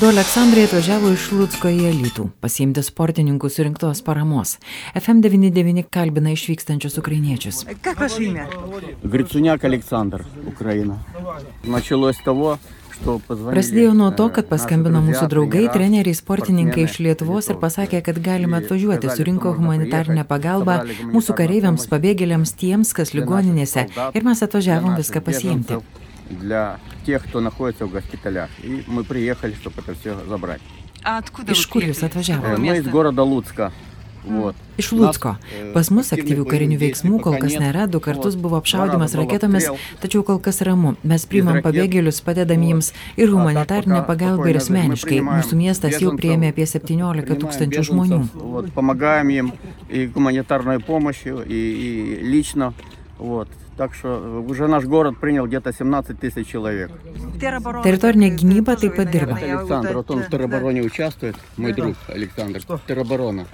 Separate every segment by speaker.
Speaker 1: Du Aleksandrai atvažiavo iš Lutsko į Alytų pasiimti sportininkų surinktos paramos. FM99 kalbina išvykstančius ukrainiečius.
Speaker 2: Как ваше имя?
Speaker 3: Грицуняк Александр, Украина. Началось с того, что позвонили...
Speaker 1: Prasidėjo nuo to, kad
Speaker 3: э,
Speaker 1: paskambino
Speaker 3: наши
Speaker 1: mūsų
Speaker 3: друзья,
Speaker 1: draugai,
Speaker 3: тренера,
Speaker 1: treneriai, sportininkai iš
Speaker 3: спортсмены,
Speaker 1: Lietuvos ir
Speaker 3: Lietuvos.
Speaker 1: pasakė, kad galime
Speaker 3: И
Speaker 1: atvažiuoti,
Speaker 3: сказали,
Speaker 1: surinko
Speaker 3: что можно
Speaker 1: humanitarinę
Speaker 3: приехать,
Speaker 1: pagalbą
Speaker 3: собрали
Speaker 1: mūsų
Speaker 3: гуманитарную
Speaker 1: kareiviams,
Speaker 3: помощь
Speaker 1: pabėgėliams, tiems, kas
Speaker 3: для наших
Speaker 1: ligoninėse.
Speaker 3: солдат,
Speaker 1: Ir mes
Speaker 3: для
Speaker 1: atvažiavom
Speaker 3: наших
Speaker 1: viską pasiimti.
Speaker 3: беженцев, Для тех, кто находится в госпиталях. И мы приехали, чтобы это все забрать.
Speaker 2: А откуда
Speaker 1: Iš
Speaker 2: вы
Speaker 1: kur jūs
Speaker 2: приехали?
Speaker 1: atvažiavote?
Speaker 3: Э,
Speaker 2: Какого
Speaker 3: Мы из
Speaker 2: места?
Speaker 3: города Луцка. Вот.
Speaker 1: Iš
Speaker 3: Нас,
Speaker 1: Lutsko.
Speaker 3: э,
Speaker 1: Pas mus
Speaker 3: активных
Speaker 1: aktyvių karinių
Speaker 3: боевых действий
Speaker 1: veiksmų kol
Speaker 3: пока
Speaker 1: kas
Speaker 3: нет.
Speaker 1: nėra, du kartus
Speaker 3: Вот.
Speaker 1: buvo
Speaker 3: Два
Speaker 1: apšaudimas
Speaker 3: раза был
Speaker 1: raketomis,
Speaker 3: обстрел.
Speaker 1: tačiau kol kas ramu. Mes priimam
Speaker 3: raket.
Speaker 1: pabėgėlius, padedam
Speaker 3: Вот.
Speaker 1: jiems ir
Speaker 3: А так
Speaker 1: humanitarinę
Speaker 3: пока
Speaker 1: pagalbą ir
Speaker 3: спокойно мы
Speaker 1: asmeniškai.
Speaker 3: принимаем
Speaker 1: Mūsų miestas jau
Speaker 3: беженцев,
Speaker 1: priėmė apie 17
Speaker 3: принимаем
Speaker 1: tūkstančių
Speaker 3: беженцев,
Speaker 1: žmonių.
Speaker 3: Вот, помогаем им и гуманитарной помощью, и, и лично. Вот. Так что уже наш город принял где-то 17 тысяч человек.
Speaker 2: Тероборона,
Speaker 1: Территория
Speaker 2: как,
Speaker 1: гниба
Speaker 2: тоже
Speaker 1: ты
Speaker 2: вы,
Speaker 1: поддерживаешь.
Speaker 2: наверное, я вот
Speaker 3: Александр, вот он
Speaker 2: это-
Speaker 3: в теробороне участвует, мой друг Александр. Тероборона.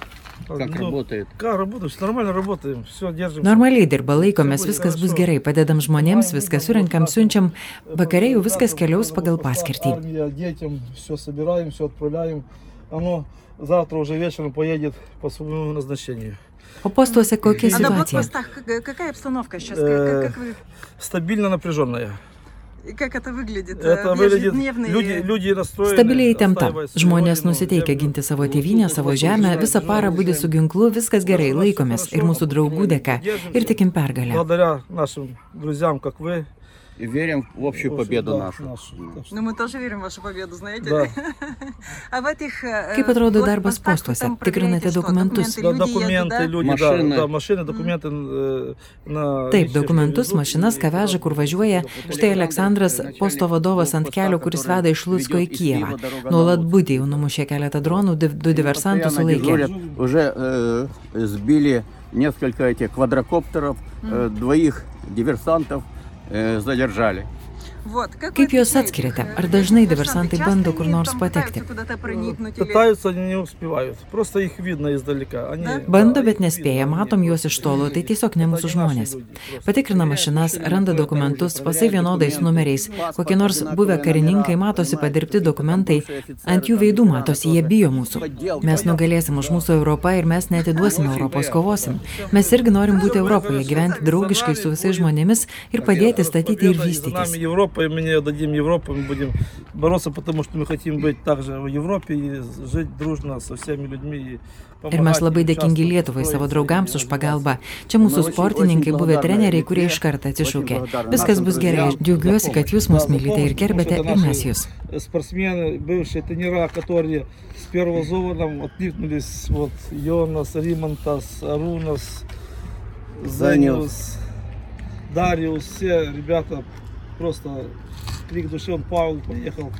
Speaker 3: Как
Speaker 4: Ну,
Speaker 3: работает?
Speaker 4: Как работаешь? Нормально работаем. Все, держим.
Speaker 1: Normaliai dirba, laikomės, viskas bus gerai, padedam žmonėms, viską surinkam, siunčiam, vakariai jau viskas keliaus pagal paskirtį.
Speaker 4: Армия, детям все собираем, все отправляем. Оно завтра уже вечером поедет по своему назначению.
Speaker 1: O postuose kokia
Speaker 2: А на
Speaker 1: situacija?
Speaker 2: блокпостах как- какая обстановка сейчас?
Speaker 4: Э,
Speaker 2: Как, как вы,
Speaker 4: Стабильно напряженная.
Speaker 2: и как это выглядит?
Speaker 4: Это
Speaker 2: Э,
Speaker 4: выглядит...
Speaker 2: ежедневные-
Speaker 4: Люди, люди настроены...
Speaker 1: Stabiliai įtempta.
Speaker 4: отстаивать свою
Speaker 1: Žmonės
Speaker 4: родину,
Speaker 1: nusiteikia
Speaker 4: землю.
Speaker 1: ginti savo tėvynę, savo žemę, visą parą būdi su ginklu, viskas gerai, laikomės ir mūsų draugų dėka ir tikim pergalę.
Speaker 4: Благодаря нашим друзьям, как вы.
Speaker 3: И верим в общую победу
Speaker 4: Да,
Speaker 3: нашу.
Speaker 4: нашу. Так что-
Speaker 2: Ну, мы тоже верим в вашу победу, знаете?
Speaker 4: Да.
Speaker 2: А в этих э,
Speaker 1: Kaip atrodo darbas
Speaker 2: блокпостах вы
Speaker 1: postuose?
Speaker 2: там
Speaker 1: Tikrinate
Speaker 2: проверяете что?
Speaker 1: dokumentus?
Speaker 4: Да,
Speaker 2: Люди
Speaker 4: документы,
Speaker 2: едут, да?
Speaker 4: люди,
Speaker 3: Машины.
Speaker 4: да, да, машины, документы э, на...
Speaker 1: Taip,
Speaker 4: личные,
Speaker 1: dokumentus,
Speaker 4: что
Speaker 1: mašinas, ką veža, kur važiuoja. Štai Aleksandras, posto vadovas ant kelio, kuris veda iš Lutsko į Kijevą. Nuolat būdė jau numušė keletą dronų, div- du diversantus
Speaker 3: Постоянно
Speaker 1: sulaikė.
Speaker 3: дежурят. Уже э, сбили несколько этих квадрокоптеров, э, двоих диверсантов э, Задержали.
Speaker 1: Kaip juos atskiriate? Ar dažnai diversantai bando kur nors patekti? Bando, bet nespėja, matom juos iš tolo, tai tiesiog ne mūsų žmonės. Patikrina mašinas, randa dokumentus, pasai vienodais numeriais, kokie nors buvę karininkai matosi padirbti dokumentai, ant jų veidų matosi, jie bijo mūsų. Mes nugalėsim už mūsų Europą ir mes netiduosim Europos, kovosim. Mes irgi norim būti Europoje, gyventi draugiškai su visais žmonėmis ir padėti statyti ir vystytis.
Speaker 4: Европа, и мы не дадим Европу, мы будем бороться, потому что мы хотим быть также в Европе и жить дружно со всеми людьми. И
Speaker 1: Ir mes
Speaker 4: помогать,
Speaker 1: labai
Speaker 4: и
Speaker 1: dėkingi
Speaker 4: участвовать,
Speaker 1: Lietuvai, savo
Speaker 4: строить
Speaker 1: draugams
Speaker 4: и
Speaker 1: už
Speaker 4: развиваться.
Speaker 1: pagalbą. Čia mūsų sportininkai, buvę treneriai, kurie iš karto atsišaukė. Viskas bus gerai, aš džiaugiuosi, kad jūs mus mylite ir gerbėte ir mes jūs.
Speaker 4: Спортсмены, бывшие тренера, которые с первого зова нам откликнулись, вот Йонас, Римонтас, Арунас, Зениус, Дариус, все ребята просто крик души, он Павел поехал,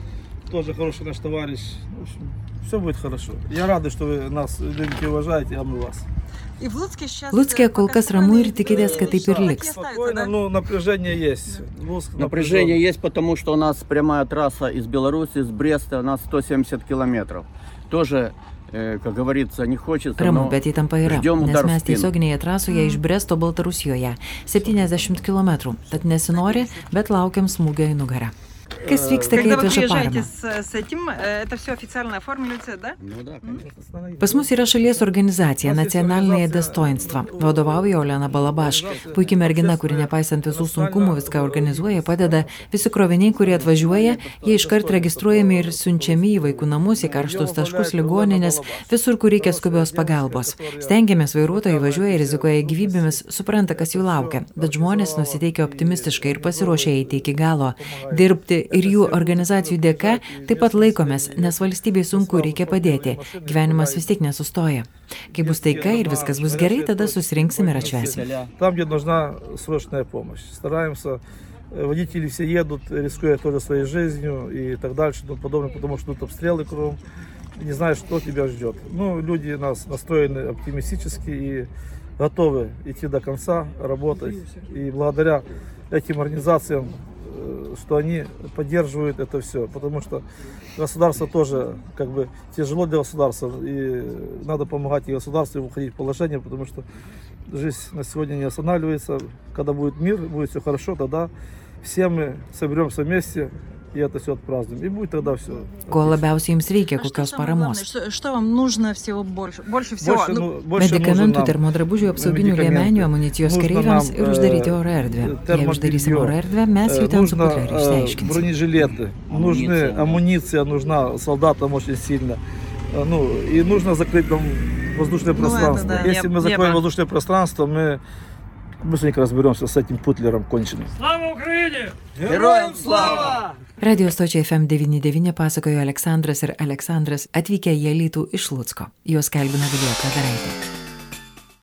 Speaker 4: тоже хороший наш товарищ. В общем, все будет хорошо. Я рада, что вы нас любите и уважаете, а мы вас.
Speaker 2: И э, страны,
Speaker 1: tikitės, kad taip ir
Speaker 2: э, остаются,
Speaker 4: Спокойно, ну напряжение есть. Луцк
Speaker 3: Напряжение
Speaker 4: напряжен.
Speaker 3: есть, потому что у нас прямая трасса из Беларуси, из Бреста, у нас 170 километров. Тоже, как говорится, не хочется,
Speaker 1: Ramu,
Speaker 3: но
Speaker 1: bet įtampa yra,
Speaker 3: ждем
Speaker 1: nes
Speaker 3: удар в
Speaker 1: mes
Speaker 3: спину.
Speaker 1: tiesioginėje trasoje iš Bresto Baltarusijoje 70 km, tad nesinori, bet laukiam smūgio į nugarą. Kas vyksta, kai
Speaker 2: Когда вы
Speaker 1: atveža
Speaker 2: приезжаете
Speaker 1: paramą?
Speaker 2: с, с этим, э, это все официально оформляется, да?
Speaker 3: Ну да, конечно.
Speaker 1: Pas mus yra šalies organizacija Nacionalinėje destoinstva. Vadovauja Olena Balabaš. Puikiai mergina, kuri nepaisant visų sunkumų viską organizuoja, padeda. Visi kroviniai, kurie atvažiuoja, jie iškart registruojami ir siunčiami į vaikų namus, į karštus taškus, ligoninės, visur, kur reikia skubios pagalbos. Stengiamės, vairuotojai važiuoja, rizikuoja gyvybėmis, supranta, kas jų laukia, bet žmonės nusiteikia optimistiškai ir pasiruošia eiti iki galo. Dirbti ir jų organizacijų dėka taip pat laikomės, nes valstybei sunku reikia padėti. Gyvenimas vis tiek nesustoja. Kai bus taika ir viskas bus gerai, tada susirinksim ir atšvesim.
Speaker 4: Там, где нужна срочная помощь. Стараемся, э, водители все едут, рискуя тоже своей жизнью и так дальше, и тому подобное, потому что тут обстрелы кругом, не знаешь, что тебя ждет. Ну, люди нас настроены оптимистически и готовы идти до конца, работать. И благодаря этим организациям, что они поддерживают это все, потому что государство тоже, как бы, тяжело для государства, и надо помогать и государству выходить в положение, потому что жизнь на сегодня не останавливается. Когда будет мир, будет все хорошо, тогда все мы соберемся вместе, и это все отпразднуем. И будет тогда все.
Speaker 1: Ko labiausiai jums reikia,
Speaker 2: А что
Speaker 1: kokios
Speaker 2: самое главное,
Speaker 1: paramos?
Speaker 2: Что, что вам нужно всего больше? Больше всего?
Speaker 4: Больше,
Speaker 2: Ну,
Speaker 4: ну, больше нужно
Speaker 1: Medikamentų,
Speaker 4: нам
Speaker 1: termodrabužių, apsauginių
Speaker 4: medikamentų.
Speaker 1: liemenių, amunicijos
Speaker 4: Нужно
Speaker 1: kareiviams
Speaker 4: нам,
Speaker 1: ir uždaryti
Speaker 4: э,
Speaker 1: oro erdvę. Jei
Speaker 4: термобелье,
Speaker 1: uždarysime oro erdvę, mes
Speaker 4: э,
Speaker 1: jau ten su
Speaker 4: нужно
Speaker 1: putleriu
Speaker 4: э,
Speaker 1: išsiaiškinsime.
Speaker 4: бронежилеты, нужны амуниция нужна солдатам очень сильно. Э, Ну, и нужно закрыть там воздушное
Speaker 2: Ну, это
Speaker 4: пространство.
Speaker 2: да,
Speaker 4: Если
Speaker 2: небо-
Speaker 4: мы закроем
Speaker 2: небо.
Speaker 4: воздушное пространство, мы быстренько разберемся с этим путлером конченым.
Speaker 3: Героям слава!
Speaker 1: Radio stočiai FM99 pasakojo Aleksandras ir Aleksandras atvykę į Alytų iš Lutsko. Juos kalbina Vilija Kadaraitė.